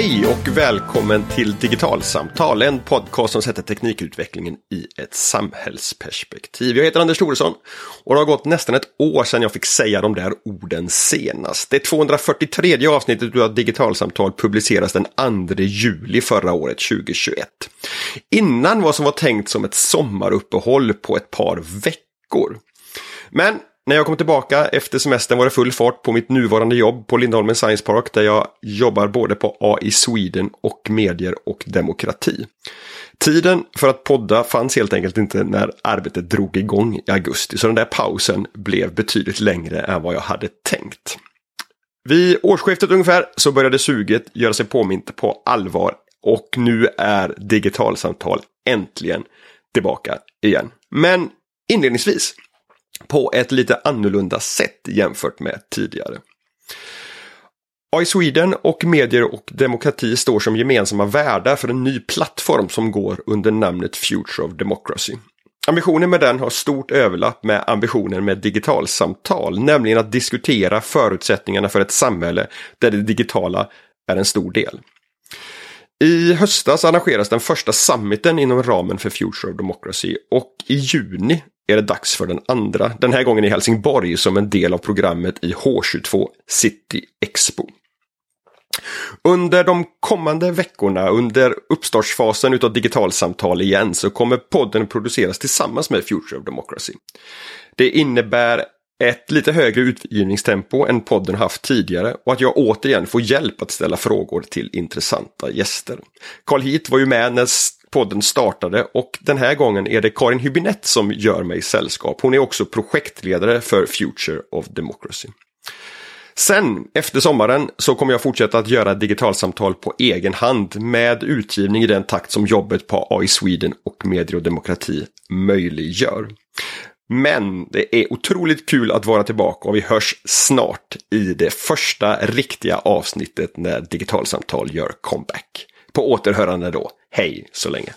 Hej och välkommen till Digitalsamtal, en podcast som sätter teknikutvecklingen i ett samhällsperspektiv. Jag heter Anders Thoresson och det har gått nästan ett år sedan jag fick säga de där orden senast. Det 243 avsnittet av Digitalsamtal publiceras den 2 juli förra året, 2021. Innan vad som var tänkt som ett sommaruppehåll på ett par veckor. Men när jag kom tillbaka efter semestern var det full fart på mitt nuvarande jobb på Lindholmen Science Park där jag jobbar både på AI Sweden och medier och demokrati. Tiden för att podda fanns helt enkelt inte när arbetet drog igång i augusti så den där pausen blev betydligt längre än vad jag hade tänkt. Vid årsskiftet ungefär så började suget göra sig påmint på allvar och nu är digitalsamtal äntligen tillbaka igen. Men inledningsvis på ett lite annorlunda sätt jämfört med tidigare. AI Sweden och medier och demokrati står som gemensamma värdar för en ny plattform som går under namnet Future of Democracy. Ambitionen med den har stort överlapp med ambitionen med digitalsamtal, nämligen att diskutera förutsättningarna för ett samhälle där det digitala är en stor del. I höstas arrangeras den första summiten inom ramen för Future of Democracy och i juni är det dags för den andra, den här gången i Helsingborg som en del av programmet i H22 City Expo. Under de kommande veckorna, under uppstartsfasen utav digitalsamtal igen, så kommer podden produceras tillsammans med Future of Democracy. Det innebär ett lite högre utgivningstempo än podden haft tidigare och att jag återigen får hjälp att ställa frågor till intressanta gäster. Carl Heat var ju med när podden startade och den här gången är det Karin Hübinette som gör mig sällskap. Hon är också projektledare för Future of Democracy. Sen, efter sommaren, så kommer jag fortsätta att göra digitalsamtal på egen hand med utgivning i den takt som jobbet på AI Sweden och Medier och Demokrati möjliggör. Men det är otroligt kul att vara tillbaka och vi hörs snart i det första riktiga avsnittet när digitalsamtal gör comeback. På återhörande då. Hej så länge!